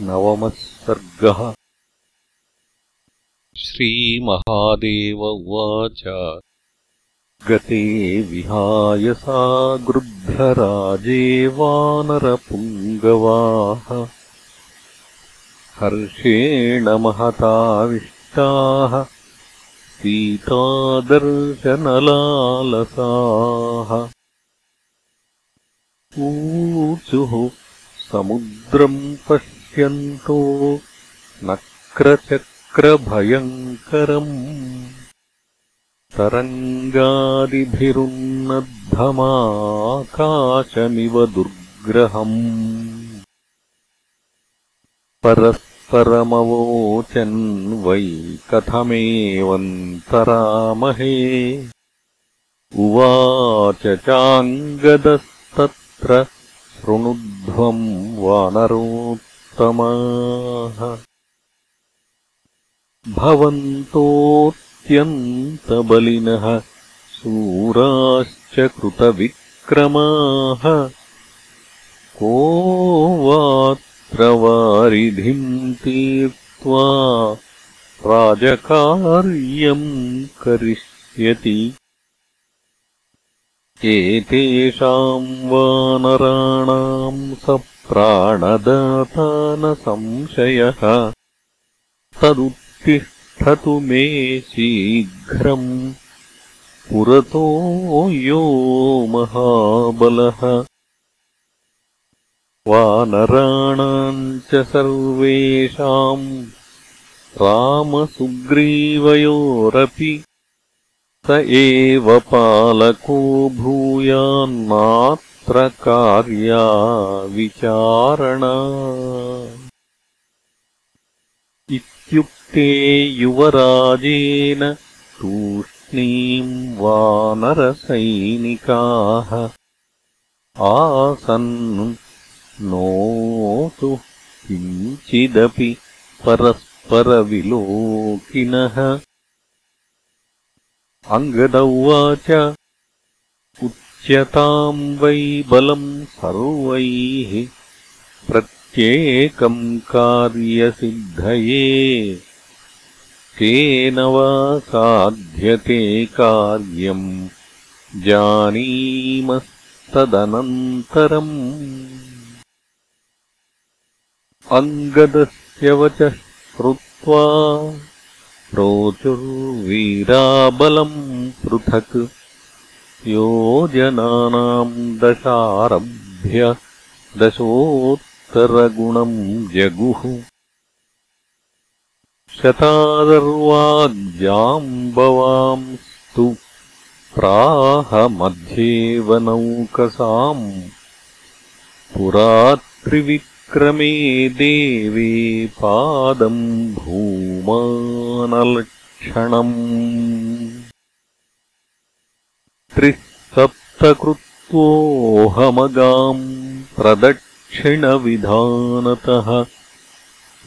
नवमः सर्गः श्रीमहादेव उवाच। गते विहाय सा गृद्धराजे वानरपुङ्गवाः हर्षेण महताविष्टाः। सीतादर्शनलालसाः। ऊचुः समुद्रम् पश्यन्तो नक्रचक्रभयङ्करम् तरङ्गादिभिरुन्नद्धमाकाशमिव दुर्ग्रहम् परस्परमवोचन् वै कथमेवन्तरामहे उवाच चाङ्गदस्तत्र शृणुध्वम् वानरोत्तमाः भवन्तोऽत्यन्तबलिनः शूराश्च कृतविक्रमाः को वात्र वारिधिम् तीर्त्वा राजकार्यम् करिष्यति। एतेषाम् वानराणाम् स प्राणदाता न संशयः तदुत्तिष्ठतु मे शीघ्रम्। पुरतो यो महाबलः। वानराणाम् च सर्वेषाम्। रामसुग्रीवयोरपि स एव पालको भूयान्नात्र कार्या विचारणा। इत्युक्ते युवराजेन तूष्णीम् वानरसैनिकाः आसन् नोतु किञ्चिदपि परस्परविलोकिनः। अङ्गद उवाच उच्यताम् वै बलम् सर्वैः प्रत्येकम् कार्यसिद्धये। केन वा साध्यते कार्यम् जानीमस्तदनन्तरम्। अङ्गदस्य वचः श्रुत्वा प्रोचुर्वीराबलम् पृथक् योजनानाम् दशारभ्य दशोत्तरगुणम् जगुः। शतादर्वाग्जाम्बवांस्तु प्राहमध्येव नौकसाम् पुरात्रिवि क्रमे देवे पादम् भूमानलक्षणम् त्रिः सप्तकृत्वोऽहमगाम् प्रदक्षिणविधानतः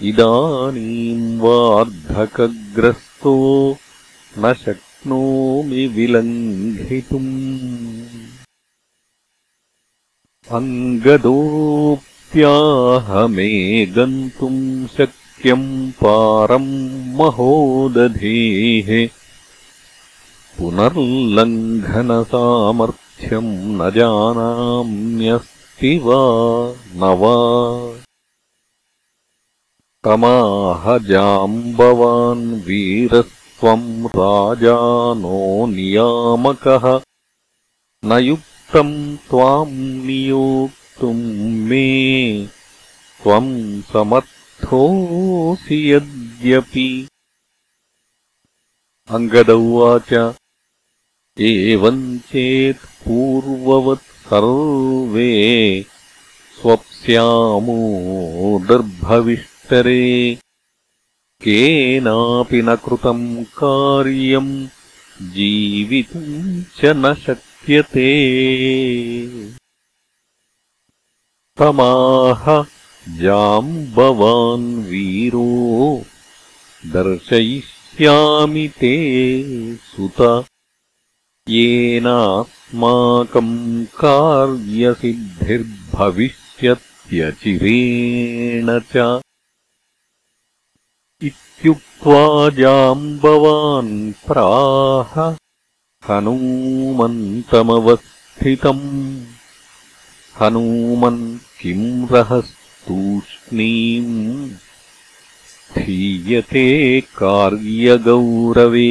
इदानीम् वार्धकग्रस्तो न शक्नोमि विलङ्घितुम्। अङ्गदो प्याहमे गन्तुम् शक्यम् पारम् महोदधेः पुनर्लङ्घनसामर्थ्यम् न जानाम्यस्ति वा न वा। तमाह जाम्बवान् वीरस्त्वम् राजा नो नियामकः। न युक्तम् त्वाम् नियोक् मे त्वम् समर्थोऽसि यद्यपि। अङ्गद उवाच एवम् चेत् पूर्ववत् सर्वे स्वप्स्यामो दर्भविष्टरे केनापि न कृतम् कार्यम् जीवितुम् च न शक्यते। तमाह जाम्बवान् वीरो दर्शयिष्यामि ते सुत येनास्माकम् कार्यसिद्धिर्भविष्यत्यचिरेण च। इत्युक्त्वा जाम्बवान् प्राह हनूमन्तमवस्थितम् हनूमन् किम् रहस्तूष्णीम् स्थीयते कार्यगौरवे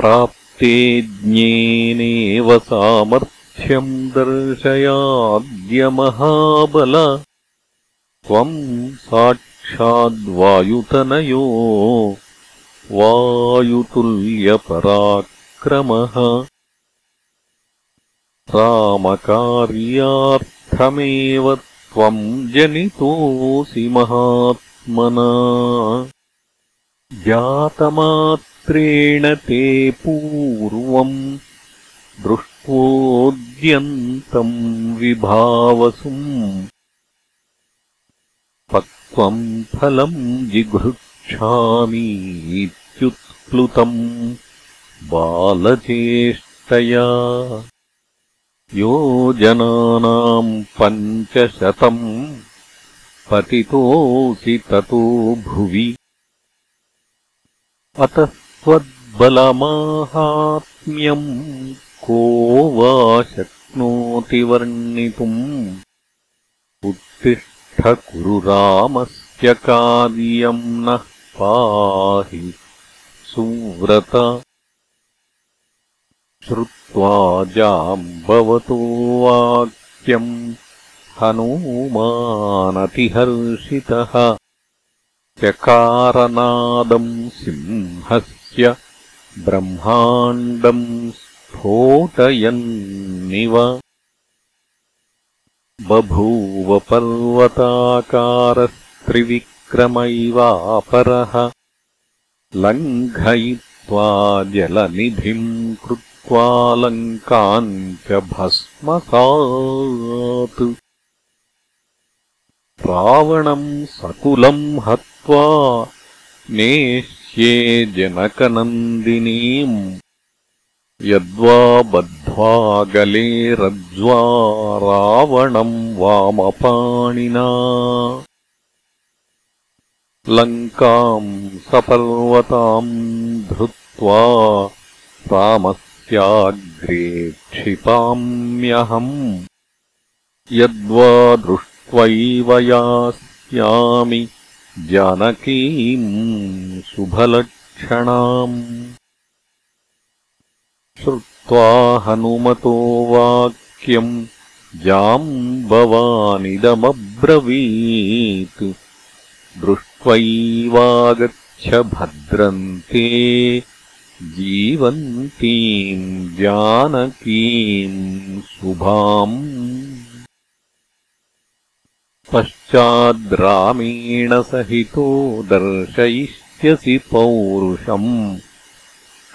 प्राप्ते ज्ञेनेव सामर्थ्यम् दर्शयाद्यमहाबल। त्वम् साक्षाद्वायुतनयो वायुतुल्यपराक्रमः। रामकार्यार्थमेव त्वम् जनितोऽसि महात्मना जातमात्रेण ते पूर्वम् दृष्ट्वोद्यन्तम् विभावसुम् पक्वम् फलम् जिघृक्षामीत्युत्प्लुतम् बालचेष्टया योजनानाम् पञ्चशतम् पतितोऽसि ततो भुवि। अतः त्वद्बलमाहात्म्यम् को वा शक्नोति वर्णितुम् उत्तिष्ठ कुरु रामस्य कार्यम् नः पाहि सुव्रत। श्रुत्वा जाम्बवतो वाक्यम् हनूमानतिहर्षितः। चकारनादम् सिंहस्य ब्रह्माण्डम् स्फोटयन्निव। बभूवपर्वताकारस्त्रिविक्रमैवापरः लङ्घयित्वा जलनिधिम् कृत्वा लङ्काम् च भस्मसात्। रावणम् सकुलम् हत्वा नेष्ये जनकनन्दिनीम् यद्वा बद्ध्वा गले रज्ज्वा रावणम् वामपाणिना। लङ्काम् सपर्वताम् धृत्वा रामस्याग्रे क्षिपाम्यहम्। यद्वा दृष्ट्वैव यास्यामि जानकीम् शुभलक्षणाम्। श्रुत्वा हनुमतो वाक्यम् जाम्बवानिदमब्रवीत् दृष्ट्वैवागच्छ भद्रन्ते जीवन्तीम् जानकीम् शुभाम् पश्चाद्रामेण सहितो दर्शयिष्यसि पौरुषम्।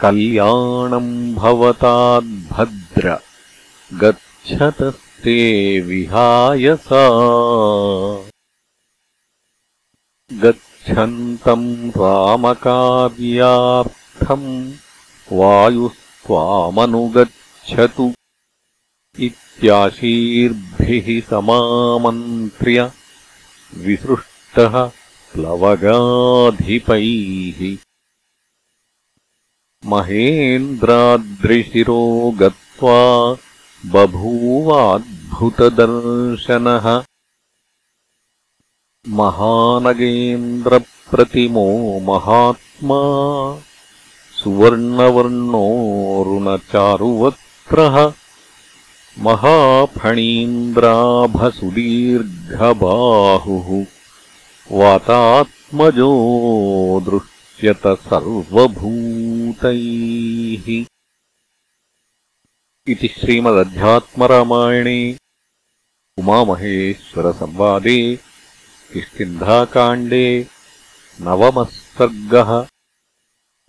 कल्याणम् भवताद्भद्र। गच्छतस्ते विहाय सा। गच्छन्तम् रामकार्यार्थम् वायुस्त्वामनुगच्छतु। इत्याशीर्भिः समामन्त्र्य विसृष्टः प्लवगाधिपैः। महेन्द्राद्रिशिरो गत्वा बभूवाद्भुतदर्शनः। महानगेन्द्रप्रतिमो महात्मा सुवर्णवर्णोरुणचारुवक्त्रः महाफणीन्द्राभसुदीर्घबाहुः वातात्मजो दृश्यत सर्वभूतैः इति श्रीमदध्यात्मरामायणे उमामहेश्वरसंवादे किष्किन्धाकाण्डे नवमः सर्गः